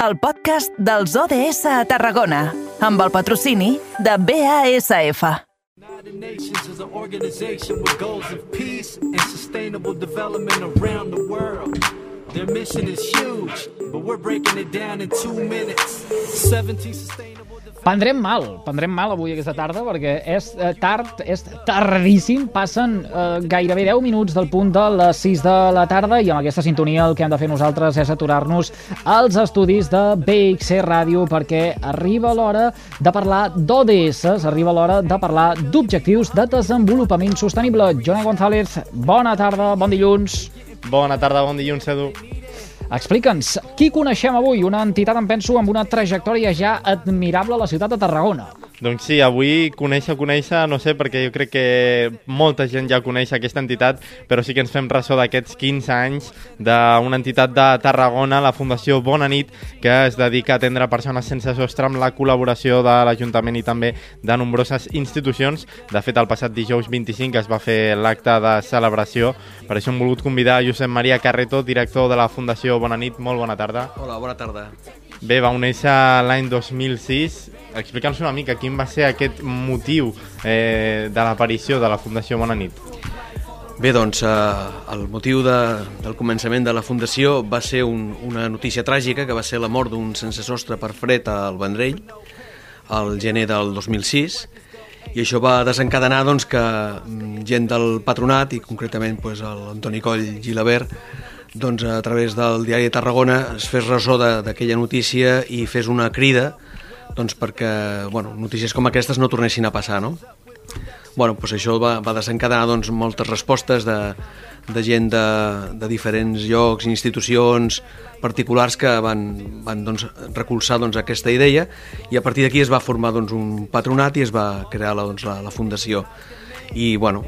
el podcast dels ODS a Tarragona, amb el patrocini de BASF. United Nations is an organization with goals of peace and sustainable development around the world. Their mission is huge, but we're breaking it down in two minutes. 17 sustainable Prendrem mal, prendrem mal avui aquesta tarda perquè és eh, tard, és tardíssim, passen eh, gairebé 10 minuts del punt de les 6 de la tarda i amb aquesta sintonia el que hem de fer nosaltres és aturar-nos als estudis de BXC Ràdio perquè arriba l'hora de parlar d'ODS, arriba l'hora de parlar d'objectius de desenvolupament sostenible. Joana González, bona tarda, bon dilluns. Bona tarda, bon dilluns, Edu. Explica'ns, qui coneixem avui? Una entitat, em penso, amb una trajectòria ja admirable a la ciutat de Tarragona. Doncs sí, avui conèixer, conèixer, no sé, perquè jo crec que molta gent ja coneix aquesta entitat, però sí que ens fem ressò d'aquests 15 anys d'una entitat de Tarragona, la Fundació Bona Nit, que es dedica a atendre persones sense sostre amb la col·laboració de l'Ajuntament i també de nombroses institucions. De fet, el passat dijous 25 es va fer l'acte de celebració, per això hem volgut convidar Josep Maria Carreto, director de la Fundació Bona Nit. Molt bona tarda. Hola, bona tarda. Bé, vau néixer l'any 2006. Explica'ns una mica quin va ser aquest motiu eh, de l'aparició de la Fundació Bona Nit. Bé, doncs, eh, el motiu de, del començament de la Fundació va ser un, una notícia tràgica, que va ser la mort d'un sense sostre per fred al Vendrell, al gener del 2006, i això va desencadenar doncs, que mm, gent del patronat, i concretament doncs, l'Antoni Coll Gilabert, doncs, a través del diari de Tarragona es fes ressò d'aquella notícia i fes una crida doncs, perquè bueno, notícies com aquestes no tornessin a passar. No? Bueno, doncs això va, va desencadenar doncs, moltes respostes de, de gent de, de diferents llocs, institucions, particulars que van, van doncs, recolzar doncs, aquesta idea i a partir d'aquí es va formar doncs, un patronat i es va crear la, doncs, la, la fundació i bueno,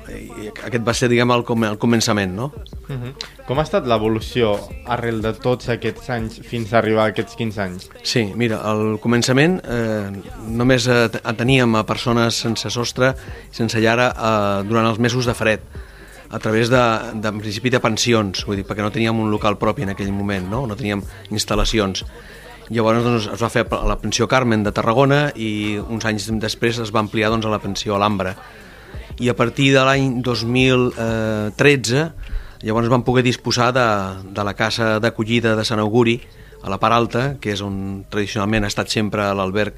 aquest va ser diguem el, el començament no? Uh -huh. Com ha estat l'evolució arrel de tots aquests anys fins a arribar a aquests 15 anys? Sí, mira, al començament eh, només eh, teníem a persones sense sostre, sense llar eh, durant els mesos de fred a través de, de, en principi de pensions, vull dir, perquè no teníem un local propi en aquell moment, no, no teníem instal·lacions. Llavors doncs, es va fer a la pensió Carmen de Tarragona i uns anys després es va ampliar doncs, a la pensió Alhambra i a partir de l'any 2013 llavors vam poder disposar de, de la casa d'acollida de Sant Auguri a la part alta, que és on tradicionalment ha estat sempre l'alberg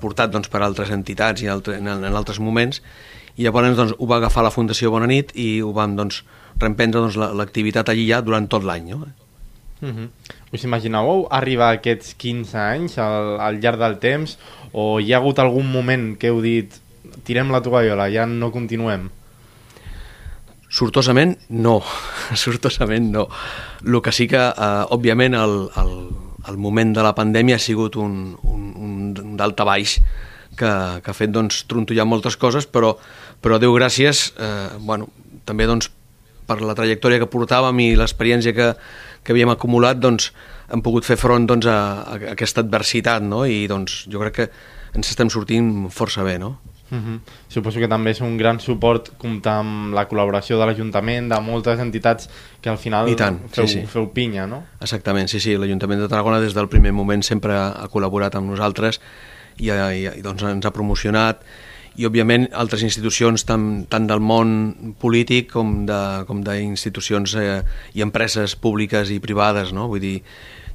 portat doncs, per altres entitats i altre, en, en altres moments i llavors doncs, ho va agafar la Fundació Bona Nit i ho vam doncs, reemprendre doncs, l'activitat allí ja durant tot l'any. No? Uh -huh. Us imaginàveu arribar a aquests 15 anys al, al llarg del temps o hi ha hagut algun moment que heu dit tirem la tovallola, ja no continuem? Sortosament, no. Sortosament, no. El que sí que, eh, òbviament, el, el, el moment de la pandèmia ha sigut un, un, un d'alta baix que, que ha fet doncs, trontollar moltes coses, però, però Déu gràcies, eh, bueno, també doncs, per la trajectòria que portàvem i l'experiència que, que havíem acumulat, doncs, hem pogut fer front doncs, a, a aquesta adversitat, no? i doncs, jo crec que ens estem sortint força bé, no? Uh -huh. Suposo que també és un gran suport comptar amb la col·laboració de l'Ajuntament, de moltes entitats que al final I tant, feu, sí, sí. feu pinya, no? Exactament, sí, sí. L'Ajuntament de Tarragona des del primer moment sempre ha col·laborat amb nosaltres i, i, i doncs ens ha promocionat i òbviament altres institucions tant, tant del món polític com d'institucions eh, i empreses públiques i privades, no? Vull dir,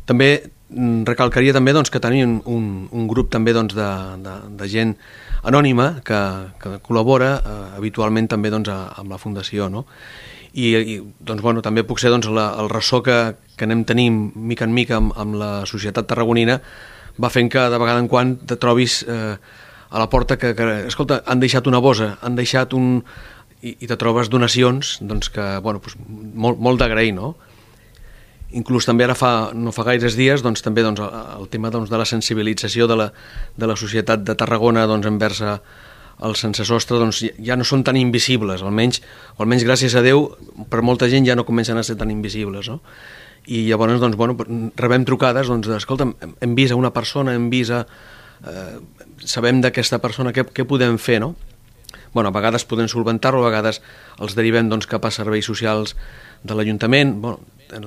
també mm, recalcaria també doncs, que tenim un, un grup també doncs, de, de, de gent anònima que, que col·labora eh, habitualment també doncs, a, amb la Fundació. No? I, i doncs, bueno, també puc ser doncs, la, el ressò que, que anem tenint mica en mica amb, amb la societat tarragonina va fent que de vegada en quan te trobis eh, a la porta que, que, escolta, han deixat una bosa, han deixat un... i, i te trobes donacions doncs que, bueno, doncs, molt, molt d'agrair, no? Inclús també ara fa, no fa gaires dies doncs, també doncs, el tema doncs, de la sensibilització de la, de la societat de Tarragona doncs, envers el sense sostre doncs, ja no són tan invisibles, almenys, o almenys gràcies a Déu per molta gent ja no comencen a ser tan invisibles no? i llavors doncs, bueno, rebem trucades doncs, escolta, hem vist a una persona hem vist a, eh, sabem d'aquesta persona què, què podem fer no? Bueno, a vegades podem solventar-ho, a vegades els derivem doncs, cap a serveis socials de l'Ajuntament, bueno, el,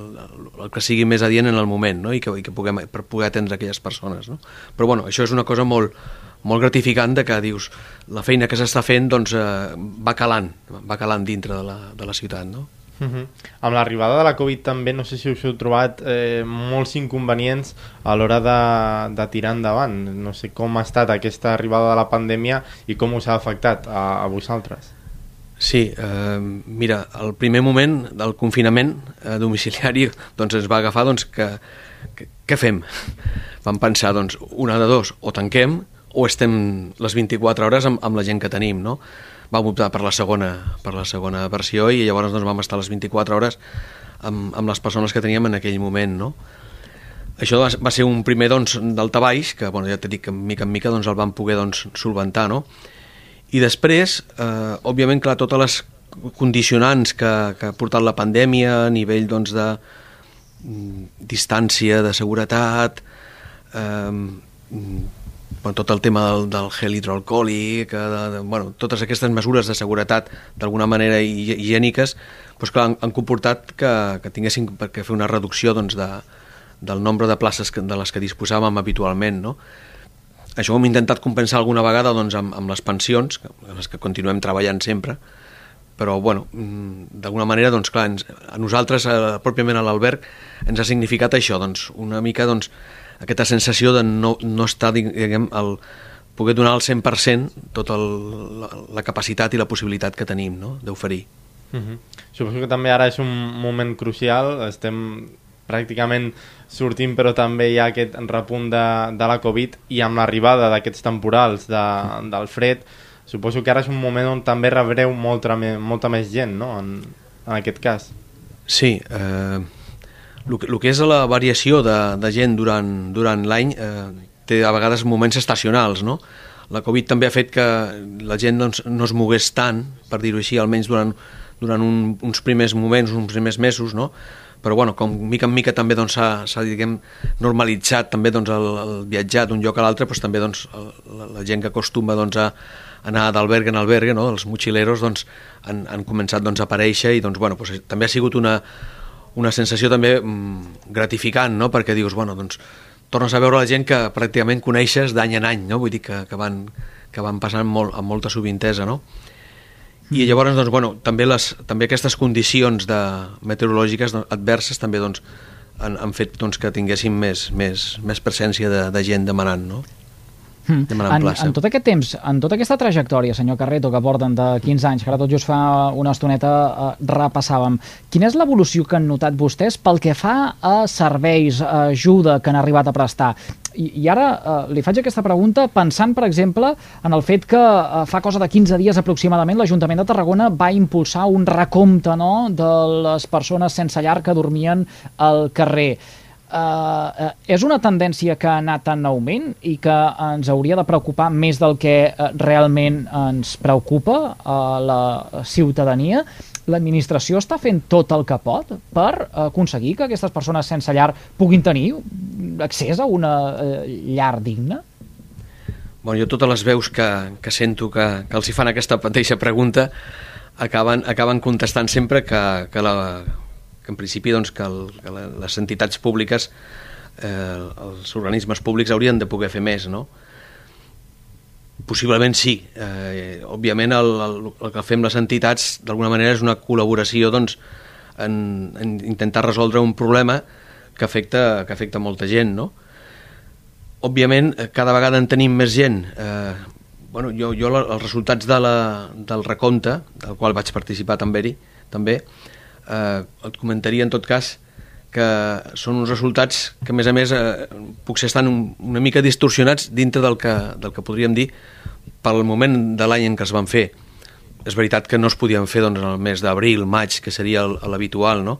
el que sigui més adient en el moment no? I, que, i que puguem, per poder atendre aquelles persones. No? Però bueno, això és una cosa molt, molt gratificant de que dius la feina que s'està fent doncs, eh, va calant, va calant dintre de la, de la ciutat. No? Uh -huh. Amb l'arribada de la Covid també, no sé si us heu trobat eh, molts inconvenients a l'hora de, de tirar endavant. No sé com ha estat aquesta arribada de la pandèmia i com us ha afectat a, a vosaltres. Sí, eh, mira, el primer moment del confinament eh, domiciliari doncs ens va agafar doncs, que, que què fem? Vam pensar, doncs, una de dos, o tanquem o estem les 24 hores amb, amb la gent que tenim, no? Vam optar per la segona, per la segona versió i llavors doncs, vam estar les 24 hores amb, amb les persones que teníem en aquell moment, no? Això va, ser un primer doncs, baix, que bueno, ja t'he dit que mica en mica doncs, el vam poder doncs, solventar, no? I després, eh, òbviament, clar, totes les condicionants que, que ha portat la pandèmia a nivell doncs, de mm, distància, de seguretat, eh, bueno, tot el tema del, del gel hidroalcohòlic, de, de, bueno, totes aquestes mesures de seguretat d'alguna manera higièniques, doncs, clar, han, han comportat que, que tinguéssim que fer una reducció doncs, de, del nombre de places que, de les que disposàvem habitualment. No? Això ho hem intentat compensar alguna vegada doncs, amb, amb les pensions, en les que continuem treballant sempre, però bueno, mm, d'alguna manera doncs, clar, ens, a nosaltres, eh, pròpiament a l'alberg, ens ha significat això, doncs, una mica doncs, aquesta sensació de no, no estar, diguem, el, poder donar al 100% tota la, la capacitat i la possibilitat que tenim no? d'oferir. Uh mhm. -huh. Suposo que també ara és un moment crucial, estem pràcticament sortint però també hi ha aquest repunt de, de la Covid i amb l'arribada d'aquests temporals de, del fred suposo que ara és un moment on també rebreu molta, molta més gent no? en, en aquest cas Sí, eh, el que, el que és la variació de, de gent durant, durant l'any eh, té a vegades moments estacionals, no? La Covid també ha fet que la gent doncs, no es mogués tant, per dir-ho així, almenys durant, durant un, uns primers moments, uns primers mesos, no? però bueno, com mica en mica també doncs, s'ha doncs, normalitzat també doncs, el, el viatjar d'un lloc a l'altre, doncs, també doncs, la, la gent que acostuma doncs, a anar d'albergue en albergue, no? els motxileros doncs, han, han començat doncs, a aparèixer i doncs, bueno, doncs, també ha sigut una, una sensació també mm, gratificant, no? perquè dius, bueno, doncs, tornes a veure la gent que pràcticament coneixes d'any en any, no? vull dir que, que, van, que van passant molt, amb molta sovintesa, no? I mm. llavors, doncs, bueno, també, les, també aquestes condicions de, meteorològiques adverses també doncs, han, han fet doncs, que tinguéssim més, més, més presència de, de gent demanant, no? Mm. En, en tot aquest temps, en tota aquesta trajectòria, senyor Carreto, que porten de 15 anys, que ara tot just fa una estoneta eh, repassàvem, quina és l'evolució que han notat vostès pel que fa a serveis, a ajuda que han arribat a prestar? I, i ara eh, li faig aquesta pregunta pensant, per exemple, en el fet que eh, fa cosa de 15 dies aproximadament l'Ajuntament de Tarragona va impulsar un recompte no, de les persones sense llar que dormien al carrer eh, és una tendència que ha anat en augment i que ens hauria de preocupar més del que eh, realment ens preocupa a la ciutadania. L'administració està fent tot el que pot per aconseguir que aquestes persones sense llar puguin tenir accés a una eh, llar digna? Bueno, jo totes les veus que, que sento que, que els hi fan aquesta mateixa pregunta acaben, acaben contestant sempre que, que la, que en principi doncs, que, el, que les entitats públiques, eh, els organismes públics haurien de poder fer més, no? Possiblement sí. Eh, òbviament el, el, el que fem les entitats d'alguna manera és una col·laboració doncs, en, en intentar resoldre un problema que afecta, que afecta molta gent, no? Òbviament, cada vegada en tenim més gent. Eh, bueno, jo, jo els resultats de la, del recompte, del qual vaig participar també, també eh, et comentaria en tot cas que són uns resultats que a més a més eh, potser estan un, una mica distorsionats dintre del que, del que podríem dir pel moment de l'any en què es van fer. És veritat que no es podien fer doncs, en el mes d'abril, maig, que seria l'habitual, no?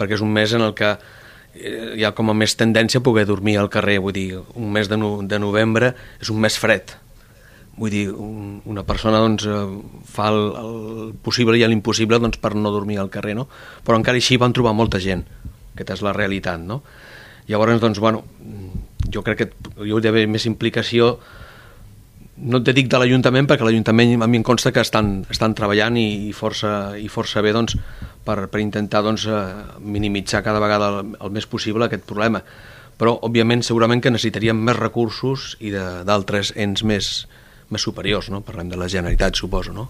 perquè és un mes en el que eh, hi ha com a més tendència a poder dormir al carrer, vull dir, un mes de, no, de novembre és un mes fred, Vull dir, un, una persona doncs, eh, fa el, el possible i l'impossible doncs, per no dormir al carrer, no? però encara així van trobar molta gent. Aquesta és la realitat. No? Llavors, doncs, bueno, jo crec que hi hauria d'haver més implicació no et dic de l'Ajuntament perquè l'Ajuntament a mi em consta que estan, estan treballant i, i, força, i força bé doncs, per, per intentar doncs, eh, minimitzar cada vegada el, el més possible aquest problema. Però, òbviament, segurament que necessitaríem més recursos i d'altres ens més, més superiors, no? Parlem de la Generalitat, suposo, no?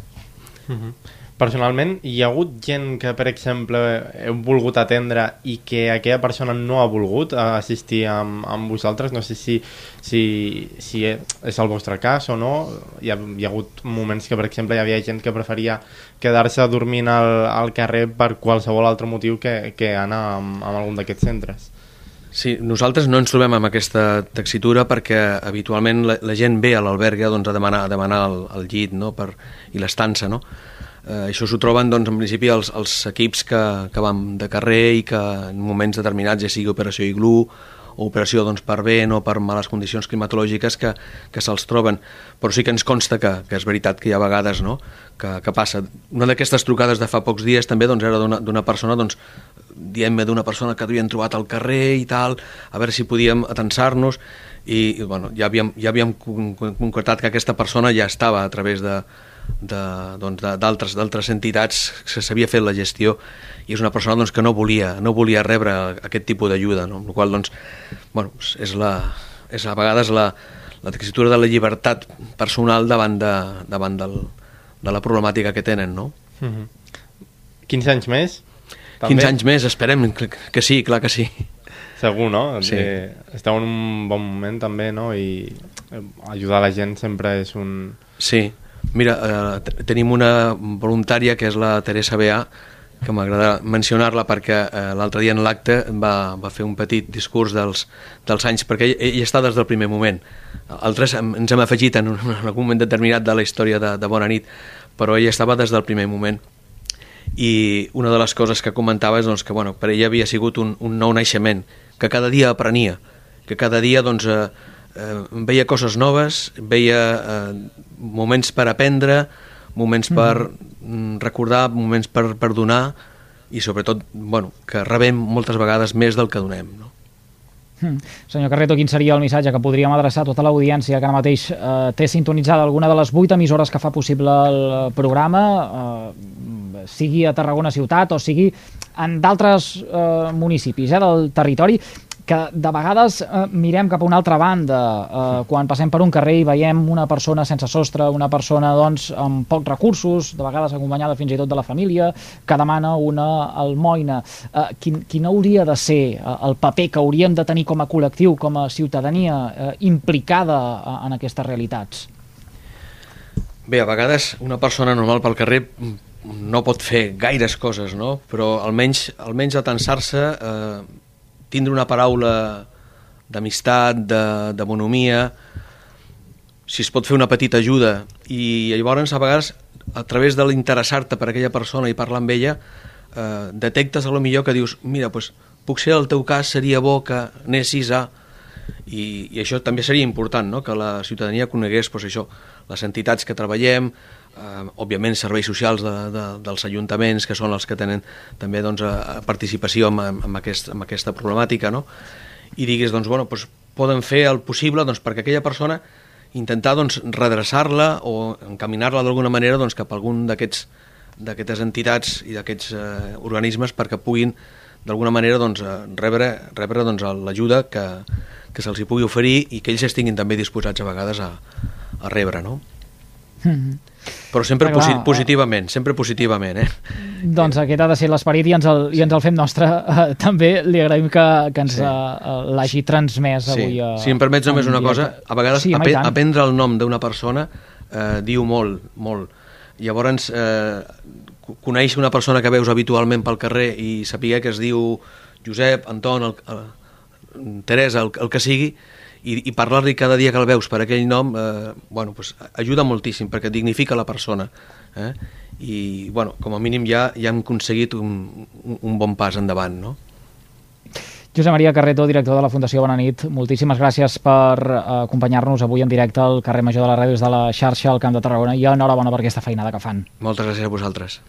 Uh -huh. Personalment, hi ha hagut gent que, per exemple, heu volgut atendre i que aquella persona no ha volgut assistir amb, amb vosaltres? No sé si, si, si és el vostre cas o no. Hi ha, hi ha hagut moments que, per exemple, hi havia gent que preferia quedar-se dormint al, al carrer per qualsevol altre motiu que, que anar amb, amb algun d'aquests centres. Sí, nosaltres no ens trobem amb aquesta taxitura perquè habitualment la, la gent ve a l'alberga doncs, a demanar, a demanar el, el llit no? per, i l'estança, no? Eh, això s'ho troben doncs, en principi els, els equips que, que van de carrer i que en moments determinats, ja sigui operació iglú o operació doncs, per vent o per males condicions climatològiques que, que se'ls troben. Però sí que ens consta que, que és veritat que hi ha vegades no? que, que passa. Una d'aquestes trucades de fa pocs dies també doncs, era d'una persona, doncs, diem-me d'una persona que havien trobat al carrer i tal, a veure si podíem atensar-nos i, i bueno, ja havíem, ja havíem concretat que aquesta persona ja estava a través de, doncs, d'altres entitats que s'havia fet la gestió i és una persona doncs, que no volia, no volia rebre aquest tipus d'ajuda, no? amb la qual doncs, bueno, és, la, és a vegades la, la textura de la llibertat personal davant, de, davant del, de la problemàtica que tenen. No? Mm -hmm. 15 anys més? També? 15 anys més, esperem que, sí, clar que sí. Segur, no? Sí. Eh, esteu en un bon moment també, no? I ajudar la gent sempre és un... Sí, Mira, eh, tenim una voluntària que és la Teresa Bea, que m'agrada mencionar-la perquè eh, l'altre dia en l'acte va, va fer un petit discurs dels, dels anys, perquè ell, ell està des del primer moment. Altres ens hem afegit en, un, en algun moment determinat de la història de, de Bona nit, però ell estava des del primer moment. I una de les coses que comentava és doncs, que bueno, per ell havia sigut un, un nou naixement, que cada dia aprenia, que cada dia doncs, eh, eh, veia coses noves, veia eh, moments per aprendre, moments per mm. recordar, moments per, per donar i sobretot bueno, que rebem moltes vegades més del que donem. No? Hmm. Senyor Carreto, quin seria el missatge que podríem adreçar a tota l'audiència que ara mateix eh, té sintonitzada alguna de les vuit emissores que fa possible el programa, eh, sigui a Tarragona ciutat o sigui en d'altres eh, municipis eh, del territori, que de vegades eh, mirem cap a una altra banda eh, quan passem per un carrer i veiem una persona sense sostre, una persona doncs, amb pocs recursos, de vegades acompanyada fins i tot de la família, que demana una almoina. Eh, quin, quin hauria de ser eh, el paper que hauríem de tenir com a col·lectiu, com a ciutadania eh, implicada eh, en aquestes realitats? Bé, a vegades una persona normal pel carrer no pot fer gaires coses, no? però almenys, almenys atensar-se eh, tindre una paraula d'amistat, de, de bonomia, si es pot fer una petita ajuda i llavors a vegades a través de l'interessar-te per aquella persona i parlar amb ella eh, detectes a lo millor que dius mira, pues, ser el teu cas seria bo que anessis a i, i això també seria important no? que la ciutadania conegués pues, això, les entitats que treballem eh, òbviament serveis socials de, de, dels ajuntaments que són els que tenen també doncs, a, a participació en, en, aquest, en aquesta problemàtica no? i diguis doncs, bueno, doncs, poden fer el possible doncs, perquè aquella persona intentar doncs, redreçar-la o encaminar-la d'alguna manera doncs, cap a algun d'aquests d'aquestes entitats i d'aquests eh, organismes perquè puguin d'alguna manera doncs, eh, rebre, rebre doncs, l'ajuda que, que se'ls pugui oferir i que ells estiguin també disposats a vegades a, a rebre. No? Mm -hmm. Però sempre posi positivament, sempre positivament, eh? Doncs aquest ha de ser l'esperit i, ens el, i ens el fem nostre. Uh, també li agraïm que, que ens sí. uh, l'hagi transmès sí. avui. Uh, si em permets només una cosa, a vegades sí, ap aprendre el nom d'una persona uh, diu molt, molt. Llavors, eh, conèixer una persona que veus habitualment pel carrer i saber que es diu Josep, Anton, el, el, Teresa, el, el que sigui, i, i parlar-li cada dia que el veus per aquell nom eh, bueno, pues, ajuda moltíssim perquè dignifica la persona eh? i bueno, com a mínim ja, ja hem aconseguit un, un, bon pas endavant no? Josep Maria Carreto, director de la Fundació Bona Nit, moltíssimes gràcies per uh, acompanyar-nos avui en directe al carrer Major de la Ràdio des de la xarxa al Camp de Tarragona i enhorabona per aquesta feinada que fan. Moltes gràcies a vosaltres.